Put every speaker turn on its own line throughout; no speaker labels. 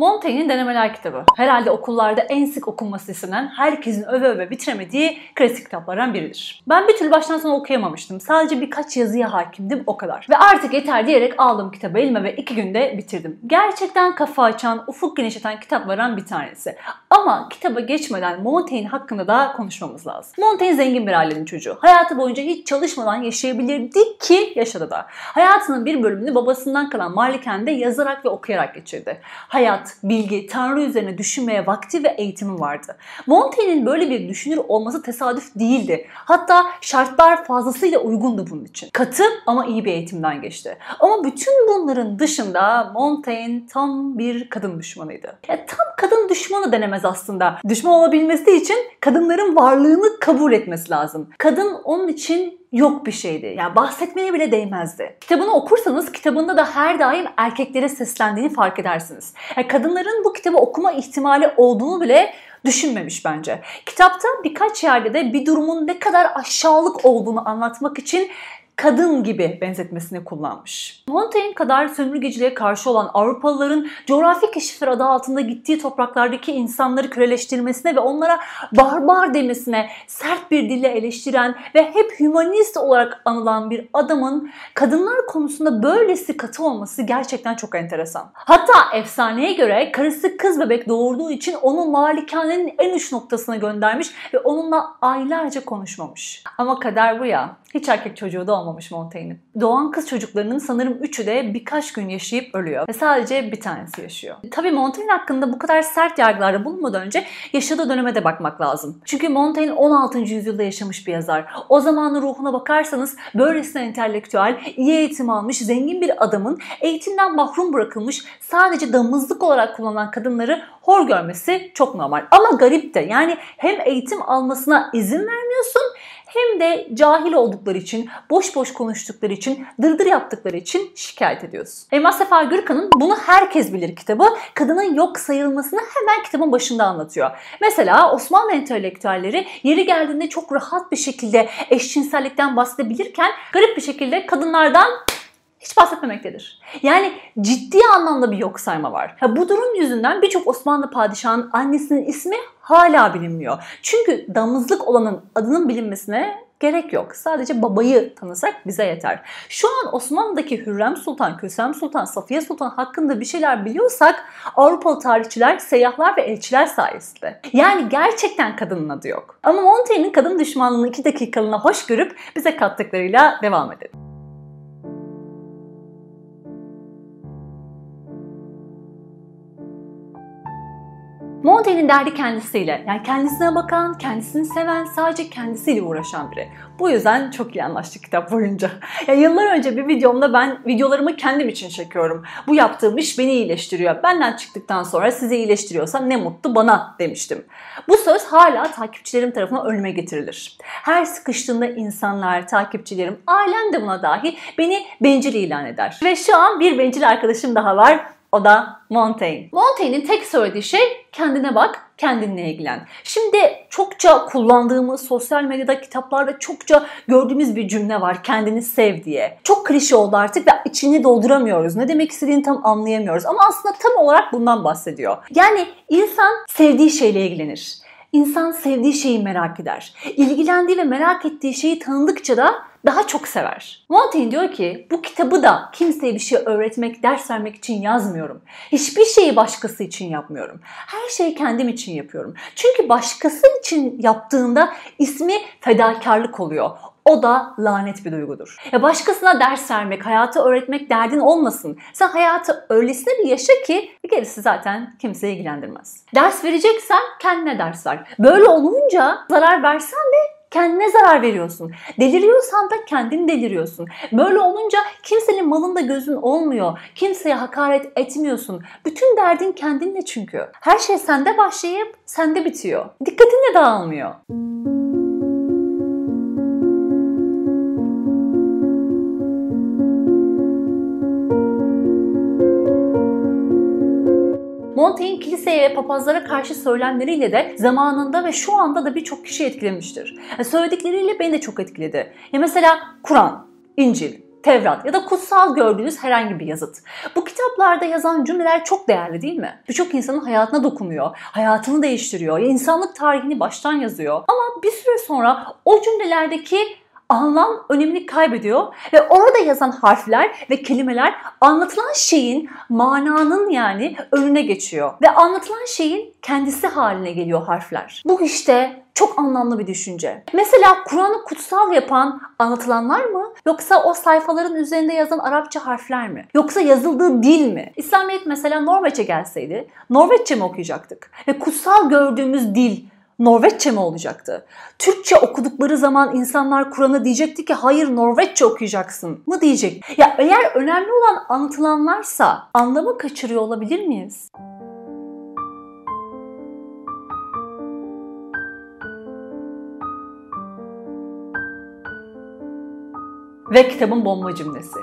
Montaigne'in Denemeler kitabı. Herhalde okullarda en sık okunması istenen, herkesin öve öve bitiremediği klasik kitaplardan biridir. Ben bir türlü baştan sona okuyamamıştım. Sadece birkaç yazıya hakimdim o kadar. Ve artık yeter diyerek aldım kitabı elime ve iki günde bitirdim. Gerçekten kafa açan, ufuk genişleten kitaplardan bir tanesi. Ama kitaba geçmeden Montaigne hakkında da konuşmamız lazım. Montaigne zengin bir ailenin çocuğu. Hayatı boyunca hiç çalışmadan yaşayabilirdi ki yaşadı da. Hayatının bir bölümünü babasından kalan malikanede yazarak ve okuyarak geçirdi. Hayat, bilgi, tanrı üzerine düşünmeye vakti ve eğitimi vardı. Montaigne'in böyle bir düşünür olması tesadüf değildi. Hatta şartlar fazlasıyla uygundu bunun için. Katı ama iyi bir eğitimden geçti. Ama bütün bunların dışında Montaigne tam bir kadın düşmanıydı. Ya tam kadın düşmanı denemez aslında. Düşman olabilmesi için kadınların varlığını kabul etmesi lazım. Kadın onun için yok bir şeydi. Yani bahsetmeye bile değmezdi. Kitabını okursanız kitabında da her daim erkeklere seslendiğini fark edersiniz. Yani kadınların bu kitabı okuma ihtimali olduğunu bile düşünmemiş bence. Kitapta birkaç yerde de bir durumun ne kadar aşağılık olduğunu anlatmak için kadın gibi benzetmesini kullanmış. Montaigne kadar sömürgeciliğe karşı olan Avrupalıların coğrafi keşifler adı altında gittiği topraklardaki insanları köleleştirmesine ve onlara barbar demesine sert bir dille eleştiren ve hep hümanist olarak anılan bir adamın kadınlar konusunda böylesi katı olması gerçekten çok enteresan. Hatta efsaneye göre karısı kız bebek doğurduğu için onu malikanenin en uç noktasına göndermiş ve onunla aylarca konuşmamış. Ama kader bu ya. Hiç erkek çocuğu da olmamış Montaigne'in. Doğan kız çocuklarının sanırım üçü de birkaç gün yaşayıp ölüyor. Ve sadece bir tanesi yaşıyor. Tabii Montaigne hakkında bu kadar sert yargılarda bulunmadan önce yaşadığı döneme de bakmak lazım. Çünkü Montaigne 16. yüzyılda yaşamış bir yazar. O zamanın ruhuna bakarsanız böylesine entelektüel, iyi eğitim almış, zengin bir adamın eğitimden mahrum bırakılmış, sadece damızlık olarak kullanılan kadınları hor görmesi çok normal. Ama garip de yani hem eğitim almasına izin vermiyorsun hem de cahil oldukları için, boş boş konuştukları için, dırdır yaptıkları için şikayet ediyorsun. Elmas Sefa Gürkan'ın Bunu Herkes Bilir kitabı kadının yok sayılmasını hemen kitabın başında anlatıyor. Mesela Osmanlı entelektüelleri yeri geldiğinde çok rahat bir şekilde eşcinsellikten bahsedebilirken garip bir şekilde kadınlardan hiç bahsetmemektedir. Yani ciddi anlamda bir yok sayma var. Ha, bu durum yüzünden birçok Osmanlı padişahının annesinin ismi hala bilinmiyor. Çünkü damızlık olanın adının bilinmesine gerek yok. Sadece babayı tanısak bize yeter. Şu an Osmanlı'daki Hürrem Sultan, Kösem Sultan, Safiye Sultan hakkında bir şeyler biliyorsak Avrupalı tarihçiler, seyyahlar ve elçiler sayesinde. Yani gerçekten kadının adı yok. Ama Montaigne'in kadın düşmanlığını iki dakikalığına hoş görüp bize kattıklarıyla devam edelim. Montaigne'in derdi kendisiyle. Yani kendisine bakan, kendisini seven, sadece kendisiyle uğraşan biri. Bu yüzden çok iyi anlaştık kitap boyunca. Ya yıllar önce bir videomda ben videolarımı kendim için çekiyorum. Bu yaptığım iş beni iyileştiriyor. Benden çıktıktan sonra sizi iyileştiriyorsa ne mutlu bana demiştim. Bu söz hala takipçilerim tarafından önüme getirilir. Her sıkıştığında insanlar, takipçilerim, ailem de buna dahi beni bencil ilan eder. Ve şu an bir bencil arkadaşım daha var. O da Montaigne. Montaigne'in tek söylediği şey kendine bak, kendinle ilgilen. Şimdi çokça kullandığımız sosyal medyada, kitaplarda çokça gördüğümüz bir cümle var. Kendini sev diye. Çok klişe oldu artık ve içini dolduramıyoruz. Ne demek istediğini tam anlayamıyoruz. Ama aslında tam olarak bundan bahsediyor. Yani insan sevdiği şeyle ilgilenir. İnsan sevdiği şeyi merak eder. İlgilendiği ve merak ettiği şeyi tanıdıkça da daha çok sever. Montaigne diyor ki bu kitabı da kimseye bir şey öğretmek, ders vermek için yazmıyorum. Hiçbir şeyi başkası için yapmıyorum. Her şeyi kendim için yapıyorum. Çünkü başkası için yaptığında ismi fedakarlık oluyor. O da lanet bir duygudur. Ya başkasına ders vermek, hayatı öğretmek derdin olmasın. Sen hayatı öylesine bir yaşa ki gerisi zaten kimseyi ilgilendirmez. Ders vereceksen kendine ders ver. Böyle olunca zarar versen de kendine zarar veriyorsun. Deliriyorsan da kendin deliriyorsun. Böyle olunca kimsenin malında gözün olmuyor. Kimseye hakaret etmiyorsun. Bütün derdin kendinle çünkü. Her şey sende başlayıp sende bitiyor. Dikkatin de dağılmıyor. Montaigne kiliseye ve papazlara karşı söylemleriyle de zamanında ve şu anda da birçok kişi etkilemiştir. Yani söyledikleriyle beni de çok etkiledi. Ya mesela Kur'an, İncil, Tevrat ya da kutsal gördüğünüz herhangi bir yazıt. Bu kitaplarda yazan cümleler çok değerli değil mi? Birçok insanın hayatına dokunuyor, hayatını değiştiriyor, insanlık tarihini baştan yazıyor. Ama bir süre sonra o cümlelerdeki anlam önemini kaybediyor ve orada yazan harfler ve kelimeler anlatılan şeyin mananın yani önüne geçiyor ve anlatılan şeyin kendisi haline geliyor harfler. Bu işte çok anlamlı bir düşünce. Mesela Kur'an'ı kutsal yapan anlatılanlar mı? Yoksa o sayfaların üzerinde yazan Arapça harfler mi? Yoksa yazıldığı dil mi? İslamiyet mesela Norveç'e gelseydi Norveççe mi okuyacaktık? Ve kutsal gördüğümüz dil Norveççe mi olacaktı? Türkçe okudukları zaman insanlar Kur'an'ı diyecekti ki hayır Norveççe okuyacaksın mı diyecek. Ya eğer önemli olan anlatılanlarsa anlamı kaçırıyor olabilir miyiz? Ve kitabın bomba cümlesi.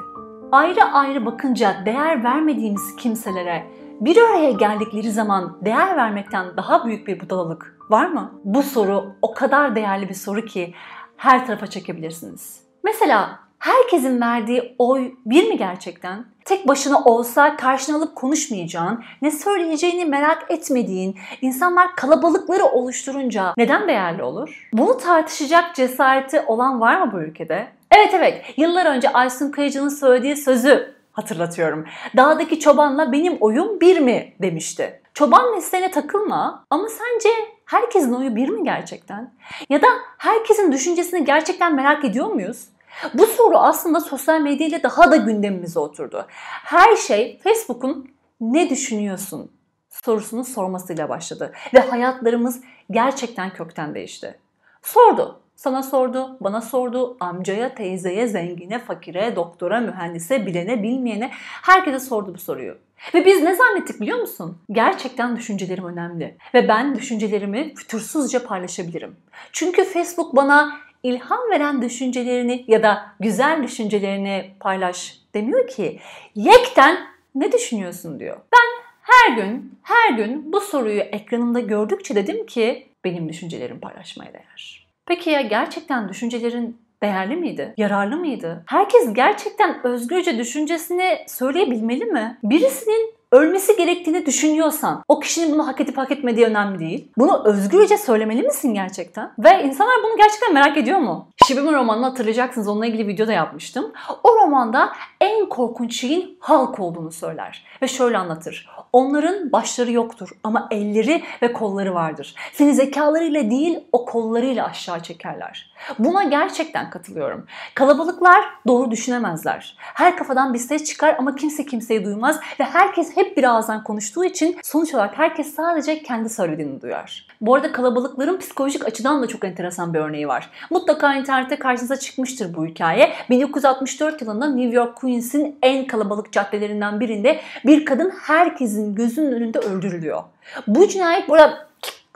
Ayrı ayrı bakınca değer vermediğimiz kimselere bir araya geldikleri zaman değer vermekten daha büyük bir budalalık var mı? Bu soru o kadar değerli bir soru ki her tarafa çekebilirsiniz. Mesela herkesin verdiği oy bir mi gerçekten? Tek başına olsa karşına alıp konuşmayacağın, ne söyleyeceğini merak etmediğin, insanlar kalabalıkları oluşturunca neden değerli olur? Bunu tartışacak cesareti olan var mı bu ülkede? Evet evet, yıllar önce Aysun Kayıcı'nın söylediği sözü hatırlatıyorum. Dağdaki çobanla benim oyum bir mi demişti. Çoban mesleğine takılma ama sence herkesin oyu bir mi gerçekten? Ya da herkesin düşüncesini gerçekten merak ediyor muyuz? Bu soru aslında sosyal medya ile daha da gündemimize oturdu. Her şey Facebook'un ne düşünüyorsun sorusunu sormasıyla başladı ve hayatlarımız gerçekten kökten değişti. Sordu. Sana sordu, bana sordu, amcaya, teyzeye, zengine, fakire, doktora, mühendise, bilene, bilmeyene herkese sordu bu soruyu. Ve biz ne zannettik biliyor musun? Gerçekten düşüncelerim önemli. Ve ben düşüncelerimi fütursuzca paylaşabilirim. Çünkü Facebook bana ilham veren düşüncelerini ya da güzel düşüncelerini paylaş demiyor ki. Yekten ne düşünüyorsun diyor. Ben her gün, her gün bu soruyu ekranımda gördükçe dedim ki benim düşüncelerim paylaşmaya değer. Peki ya gerçekten düşüncelerin değerli miydi? Yararlı mıydı? Herkes gerçekten özgürce düşüncesini söyleyebilmeli mi? Birisinin ölmesi gerektiğini düşünüyorsan o kişinin bunu hak edip hak etmediği önemli değil. Bunu özgürce söylemeli misin gerçekten? Ve insanlar bunu gerçekten merak ediyor mu? Şibim'in romanını hatırlayacaksınız. Onunla ilgili video da yapmıştım. O romanda en korkunç şeyin halk olduğunu söyler. Ve şöyle anlatır. Onların başları yoktur ama elleri ve kolları vardır. Seni zekalarıyla değil o kollarıyla aşağı çekerler. Buna gerçekten katılıyorum. Kalabalıklar doğru düşünemezler. Her kafadan bir ses çıkar ama kimse kimseyi duymaz ve herkes hep bir ağızdan konuştuğu için sonuç olarak herkes sadece kendi söylediğini duyar. Bu arada kalabalıkların psikolojik açıdan da çok enteresan bir örneği var. Mutlaka internette karşınıza çıkmıştır bu hikaye. 1964 yılında New York Queens'in en kalabalık caddelerinden birinde bir kadın herkesin gözünün önünde öldürülüyor. Bu cinayet burada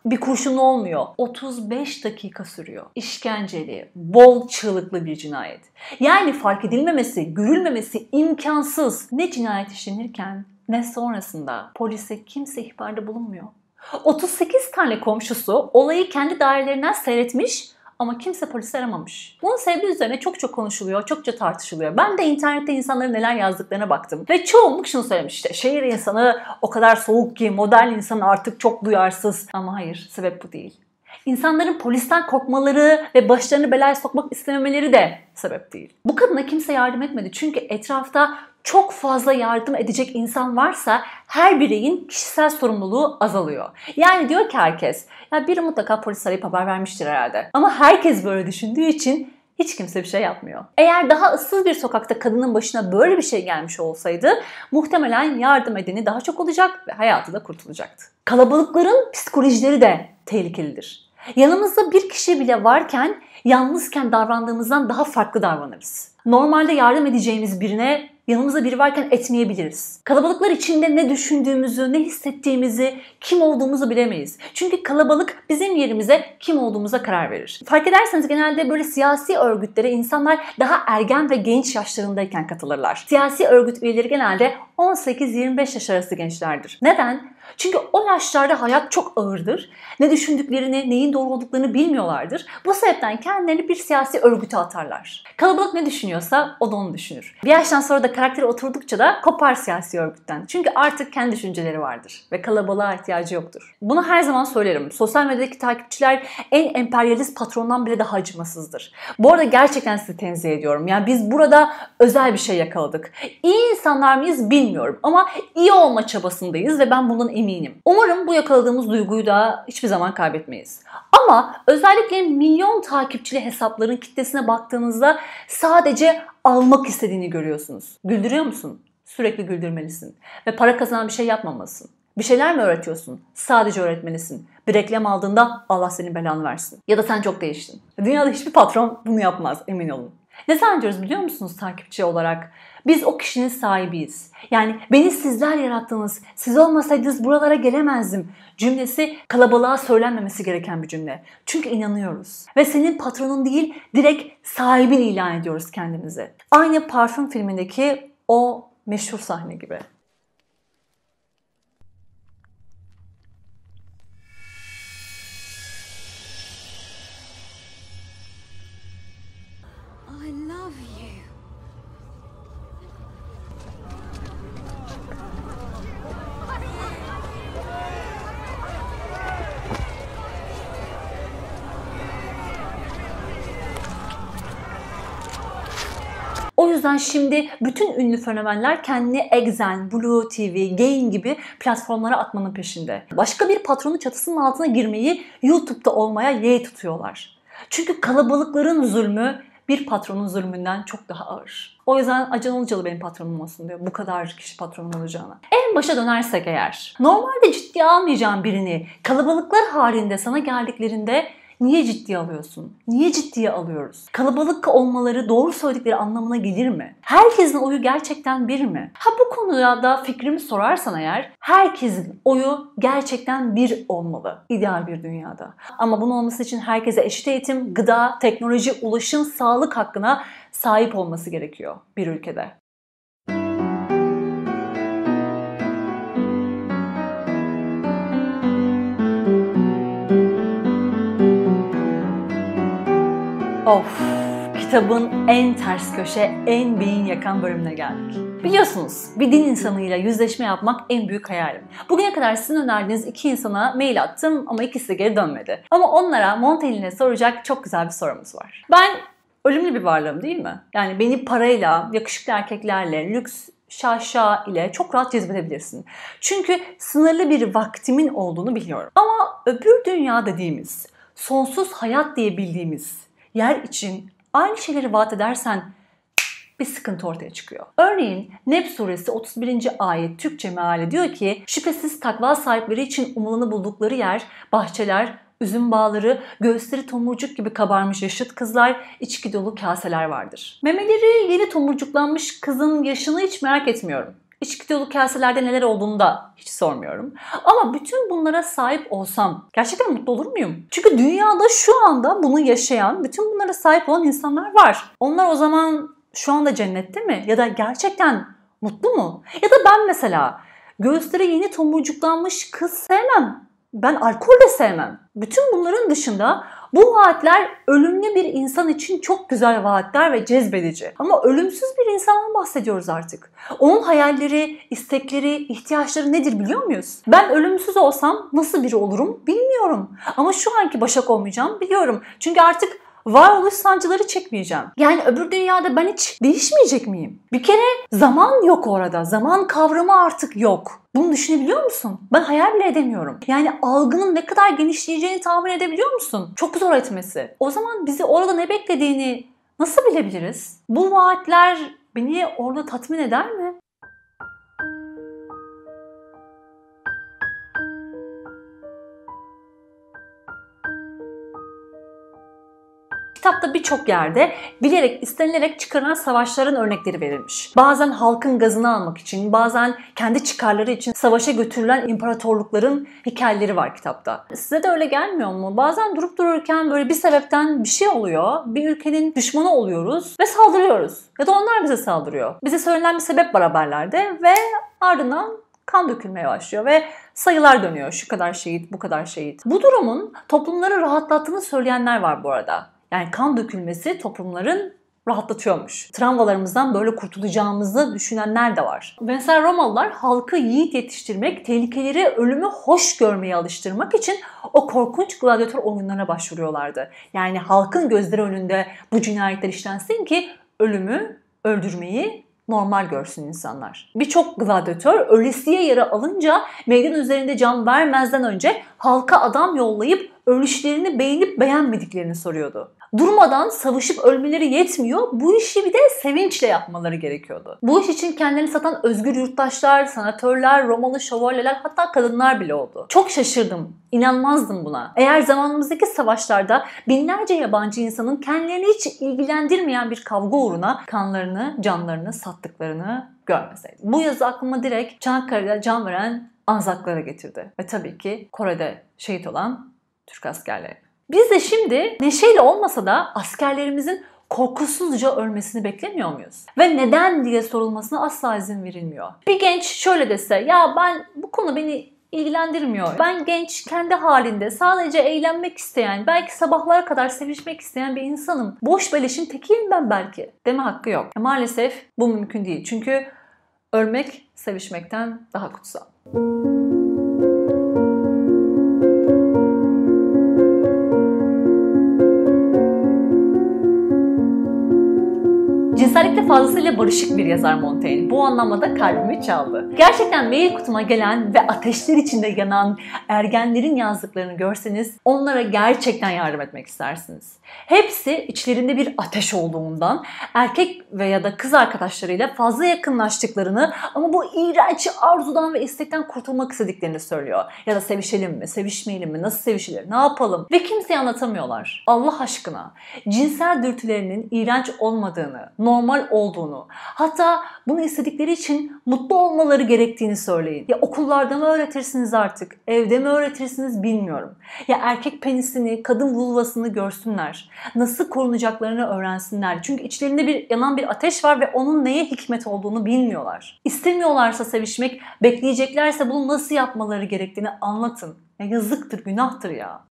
bir kurşun olmuyor. 35 dakika sürüyor. İşkenceli, bol çığlıklı bir cinayet. Yani fark edilmemesi, görülmemesi imkansız. Ne cinayet işlenirken ne sonrasında polise kimse ihbarda bulunmuyor. 38 tane komşusu olayı kendi dairelerinden seyretmiş ama kimse polisi aramamış. Bunun sebebi üzerine çok çok konuşuluyor, çokça tartışılıyor. Ben de internette insanların neler yazdıklarına baktım. Ve çoğunluk şunu söylemiş işte şehir insanı o kadar soğuk ki modern insan artık çok duyarsız. Ama hayır sebep bu değil. İnsanların polisten korkmaları ve başlarını belaya sokmak istememeleri de sebep değil. Bu kadına kimse yardım etmedi çünkü etrafta çok fazla yardım edecek insan varsa her bireyin kişisel sorumluluğu azalıyor. Yani diyor ki herkes, ya biri mutlaka polis arayıp haber vermiştir herhalde. Ama herkes böyle düşündüğü için hiç kimse bir şey yapmıyor. Eğer daha ıssız bir sokakta kadının başına böyle bir şey gelmiş olsaydı muhtemelen yardım edeni daha çok olacak ve hayatı da kurtulacaktı. Kalabalıkların psikolojileri de tehlikelidir. Yanımızda bir kişi bile varken yalnızken davrandığımızdan daha farklı davranırız. Normalde yardım edeceğimiz birine yanımızda biri varken etmeyebiliriz. Kalabalıklar içinde ne düşündüğümüzü, ne hissettiğimizi, kim olduğumuzu bilemeyiz. Çünkü kalabalık bizim yerimize kim olduğumuza karar verir. Fark ederseniz genelde böyle siyasi örgütlere insanlar daha ergen ve genç yaşlarındayken katılırlar. Siyasi örgüt üyeleri genelde 18-25 yaş arası gençlerdir. Neden? Çünkü o yaşlarda hayat çok ağırdır. Ne düşündüklerini, neyin doğru olduklarını bilmiyorlardır. Bu sebepten kendilerini bir siyasi örgüte atarlar. Kalabalık ne düşünüyorsa o da onu düşünür. Bir yaştan sonra da karakteri oturdukça da kopar siyasi örgütten. Çünkü artık kendi düşünceleri vardır ve kalabalığa ihtiyacı yoktur. Bunu her zaman söylerim. Sosyal medyadaki takipçiler en emperyalist patrondan bile daha acımasızdır. Bu arada gerçekten sizi tenzih ediyorum. Yani biz burada özel bir şey yakaladık. İyi insanlar mıyız bilmiyorum ama iyi olma çabasındayız ve ben bundan eminim. Umarım bu yakaladığımız duyguyu da hiçbir zaman kaybetmeyiz. Ama özellikle milyon takipçili hesapların kitlesine baktığınızda sadece almak istediğini görüyorsunuz. Güldürüyor musun? Sürekli güldürmelisin. Ve para kazanan bir şey yapmamalısın. Bir şeyler mi öğretiyorsun? Sadece öğretmelisin. Bir reklam aldığında Allah senin belanı versin. Ya da sen çok değiştin. Dünyada hiçbir patron bunu yapmaz emin olun. Ne zannediyoruz biliyor musunuz takipçi olarak? Biz o kişinin sahibiyiz. Yani beni sizler yarattınız. Siz olmasaydınız buralara gelemezdim. Cümlesi kalabalığa söylenmemesi gereken bir cümle. Çünkü inanıyoruz. Ve senin patronun değil direkt sahibin ilan ediyoruz kendimizi. Aynı parfüm filmindeki o meşhur sahne gibi. Yüzden şimdi bütün ünlü fenomenler kendini Exxen, Blue TV, Gain gibi platformlara atmanın peşinde. Başka bir patronun çatısının altına girmeyi YouTube'da olmaya yeğ tutuyorlar. Çünkü kalabalıkların zulmü bir patronun zulmünden çok daha ağır. O yüzden Acun Ilıcalı benim patronum olsun diyor. Bu kadar kişi patronum olacağına. En başa dönersek eğer. Normalde ciddiye almayacağın birini kalabalıklar halinde sana geldiklerinde Niye ciddiye alıyorsun? Niye ciddiye alıyoruz? Kalabalık olmaları doğru söyledikleri anlamına gelir mi? Herkesin oyu gerçekten bir mi? Ha bu konuda da fikrimi sorarsan eğer herkesin oyu gerçekten bir olmalı ideal bir dünyada. Ama bunun olması için herkese eşit eğitim, gıda, teknoloji, ulaşım, sağlık hakkına sahip olması gerekiyor bir ülkede. Of, kitabın en ters köşe, en beyin yakan bölümüne geldik. Biliyorsunuz bir din insanıyla yüzleşme yapmak en büyük hayalim. Bugüne kadar sizin önerdiğiniz iki insana mail attım ama ikisi de geri dönmedi. Ama onlara Montaigne'e soracak çok güzel bir sorumuz var. Ben ölümlü bir varlığım değil mi? Yani beni parayla, yakışıklı erkeklerle, lüks şaşa ile çok rahat cezbedebilirsin. Çünkü sınırlı bir vaktimin olduğunu biliyorum. Ama öbür dünya dediğimiz, sonsuz hayat diye bildiğimiz yer için aynı şeyleri vaat edersen bir sıkıntı ortaya çıkıyor. Örneğin Neb suresi 31. ayet Türkçe meali diyor ki şüphesiz takva sahipleri için umulanı buldukları yer, bahçeler, üzüm bağları, göğüsleri tomurcuk gibi kabarmış yaşıt kızlar, içki dolu kaseler vardır. Memeleri yeni tomurcuklanmış kızın yaşını hiç merak etmiyorum. İçki dolu kaselerde neler olduğunu da hiç sormuyorum. Ama bütün bunlara sahip olsam gerçekten mutlu olur muyum? Çünkü dünyada şu anda bunu yaşayan, bütün bunlara sahip olan insanlar var. Onlar o zaman şu anda cennette mi? Ya da gerçekten mutlu mu? Ya da ben mesela göğüsleri yeni tomurcuklanmış kız sevmem. Ben alkol de sevmem. Bütün bunların dışında bu vaatler ölümlü bir insan için çok güzel vaatler ve cezbedici. Ama ölümsüz bir insandan bahsediyoruz artık. Onun hayalleri, istekleri, ihtiyaçları nedir biliyor muyuz? Ben ölümsüz olsam nasıl biri olurum bilmiyorum. Ama şu anki Başak olmayacağım biliyorum. Çünkü artık varoluş sancıları çekmeyeceğim. Yani öbür dünyada ben hiç değişmeyecek miyim? Bir kere zaman yok orada. Zaman kavramı artık yok. Bunu düşünebiliyor musun? Ben hayal bile edemiyorum. Yani algının ne kadar genişleyeceğini tahmin edebiliyor musun? Çok zor etmesi. O zaman bizi orada ne beklediğini nasıl bilebiliriz? Bu vaatler beni orada tatmin eder mi? Kitapta birçok yerde bilerek istenilerek çıkarılan savaşların örnekleri verilmiş. Bazen halkın gazını almak için, bazen kendi çıkarları için savaşa götürülen imparatorlukların hikayeleri var kitapta. Size de öyle gelmiyor mu? Bazen durup dururken böyle bir sebepten bir şey oluyor. Bir ülkenin düşmanı oluyoruz ve saldırıyoruz. Ya da onlar bize saldırıyor. Bize söylenen bir sebep var haberlerde ve ardından kan dökülmeye başlıyor ve sayılar dönüyor. Şu kadar şehit, bu kadar şehit. Bu durumun toplumları rahatlattığını söyleyenler var bu arada. Yani kan dökülmesi toplumların rahatlatıyormuş. Travmalarımızdan böyle kurtulacağımızı düşünenler de var. Mesela Romalılar halkı yiğit yetiştirmek, tehlikeleri, ölümü hoş görmeye alıştırmak için o korkunç gladyatör oyunlarına başvuruyorlardı. Yani halkın gözleri önünde bu cinayetler işlensin ki ölümü, öldürmeyi normal görsün insanlar. Birçok gladyatör ölesiye yara alınca meydan üzerinde can vermezden önce halka adam yollayıp ölüşlerini beğenip beğenmediklerini soruyordu. Durmadan savaşıp ölmeleri yetmiyor. Bu işi bir de sevinçle yapmaları gerekiyordu. Bu iş için kendilerini satan özgür yurttaşlar, sanatörler, Romalı şövalyeler hatta kadınlar bile oldu. Çok şaşırdım. İnanmazdım buna. Eğer zamanımızdaki savaşlarda binlerce yabancı insanın kendilerini hiç ilgilendirmeyen bir kavga uğruna kanlarını, canlarını sattıklarını görmeseydim. Bu yazı aklıma direkt Çanakkale'de can veren Anzaklara getirdi. Ve tabii ki Kore'de şehit olan Türk askerleri. Biz de şimdi neşeyle olmasa da askerlerimizin korkusuzca ölmesini beklemiyor muyuz? Ve neden diye sorulmasına asla izin verilmiyor. Bir genç şöyle dese ya ben bu konu beni ilgilendirmiyor. Ben genç, kendi halinde sadece eğlenmek isteyen, belki sabahlara kadar sevişmek isteyen bir insanım. Boş beleşin tekiyim ben belki. Deme hakkı yok. Maalesef bu mümkün değil. Çünkü ölmek sevişmekten daha kutsal. Cinsellikle fazlasıyla barışık bir yazar Montaigne. Bu anlamda kalbimi çaldı. Gerçekten mail kutuma gelen ve ateşler içinde yanan ergenlerin yazdıklarını görseniz onlara gerçekten yardım etmek istersiniz. Hepsi içlerinde bir ateş olduğundan erkek veya da kız arkadaşlarıyla fazla yakınlaştıklarını ama bu iğrenç arzudan ve istekten kurtulmak istediklerini söylüyor. Ya da sevişelim mi, sevişmeyelim mi, nasıl sevişilir, ne yapalım? Ve kimseye anlatamıyorlar. Allah aşkına cinsel dürtülerinin iğrenç olmadığını, normal olduğunu, hatta bunu istedikleri için mutlu olmaları gerektiğini söyleyin. Ya okullarda mı öğretirsiniz artık, evde mi öğretirsiniz bilmiyorum. Ya erkek penisini, kadın vulvasını görsünler. Nasıl korunacaklarını öğrensinler. Çünkü içlerinde bir yanan bir ateş var ve onun neye hikmet olduğunu bilmiyorlar. İstemiyorlarsa sevişmek, bekleyeceklerse bunu nasıl yapmaları gerektiğini anlatın. Ya yazıktır, günahtır ya.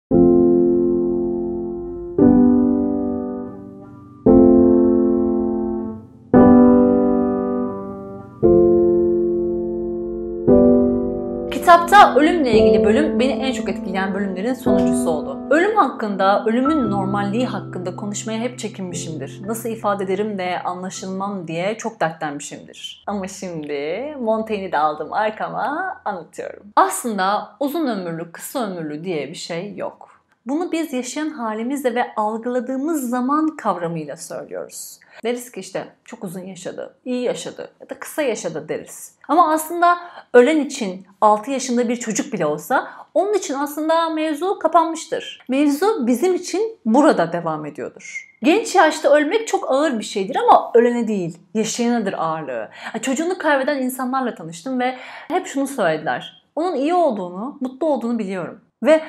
Kitapta ölümle ilgili bölüm beni en çok etkileyen bölümlerin sonuncusu oldu. Ölüm hakkında, ölümün normalliği hakkında konuşmaya hep çekinmişimdir. Nasıl ifade ederim de anlaşılmam diye çok dertlenmişimdir. Ama şimdi Montaigne'i de aldım arkama anlatıyorum. Aslında uzun ömürlü, kısa ömürlü diye bir şey yok. Bunu biz yaşayan halimizle ve algıladığımız zaman kavramıyla söylüyoruz. Deriz ki işte çok uzun yaşadı, iyi yaşadı ya da kısa yaşadı deriz. Ama aslında ölen için 6 yaşında bir çocuk bile olsa onun için aslında mevzu kapanmıştır. Mevzu bizim için burada devam ediyordur. Genç yaşta ölmek çok ağır bir şeydir ama ölene değil, yaşayanadır ağırlığı. Çocuğunu kaybeden insanlarla tanıştım ve hep şunu söylediler. Onun iyi olduğunu, mutlu olduğunu biliyorum. Ve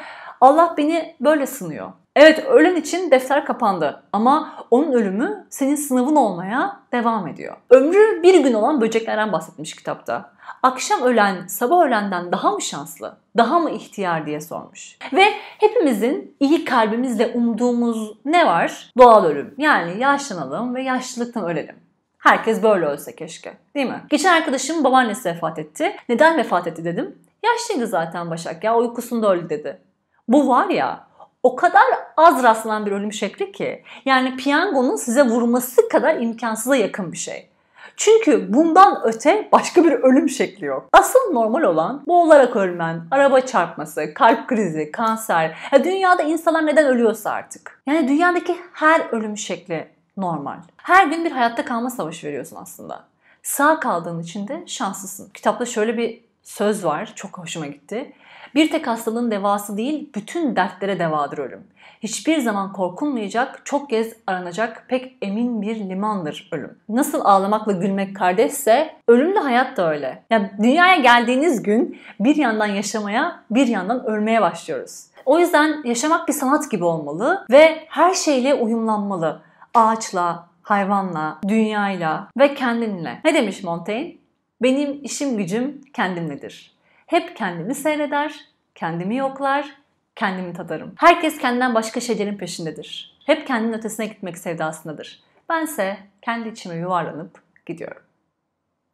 Allah beni böyle sınıyor. Evet ölen için defter kapandı ama onun ölümü senin sınavın olmaya devam ediyor. Ömrü bir gün olan böceklerden bahsetmiş kitapta. Akşam ölen sabah ölenden daha mı şanslı, daha mı ihtiyar diye sormuş. Ve hepimizin iyi kalbimizle umduğumuz ne var? Doğal ölüm. Yani yaşlanalım ve yaşlılıktan ölelim. Herkes böyle ölse keşke. Değil mi? Geçen arkadaşım babaannesi vefat etti. Neden vefat etti dedim. Yaşlıydı zaten Başak ya uykusunda öldü dedi. Bu var ya o kadar az rastlanan bir ölüm şekli ki. Yani piyangonun size vurması kadar imkansıza yakın bir şey. Çünkü bundan öte başka bir ölüm şekli yok. Asıl normal olan boğularak ölmen, araba çarpması, kalp krizi, kanser. Ya dünyada insanlar neden ölüyorsa artık. Yani dünyadaki her ölüm şekli normal. Her gün bir hayatta kalma savaşı veriyorsun aslında. Sağ kaldığın için de şanslısın. Kitapta şöyle bir söz var. Çok hoşuma gitti. Bir tek hastalığın devası değil, bütün dertlere devadır ölüm. Hiçbir zaman korkulmayacak, çok kez aranacak pek emin bir limandır ölüm. Nasıl ağlamakla gülmek kardeşse, ölüm de hayat da öyle. Yani dünyaya geldiğiniz gün bir yandan yaşamaya, bir yandan ölmeye başlıyoruz. O yüzden yaşamak bir sanat gibi olmalı ve her şeyle uyumlanmalı. Ağaçla, hayvanla, dünyayla ve kendinle. Ne demiş Montaigne? Benim işim gücüm kendimledir. Hep kendimi seyreder, kendimi yoklar, kendimi tadarım. Herkes kendinden başka şeylerin peşindedir. Hep kendinin ötesine gitmek sevdasındadır. Bense kendi içime yuvarlanıp gidiyorum.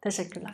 Teşekkürler.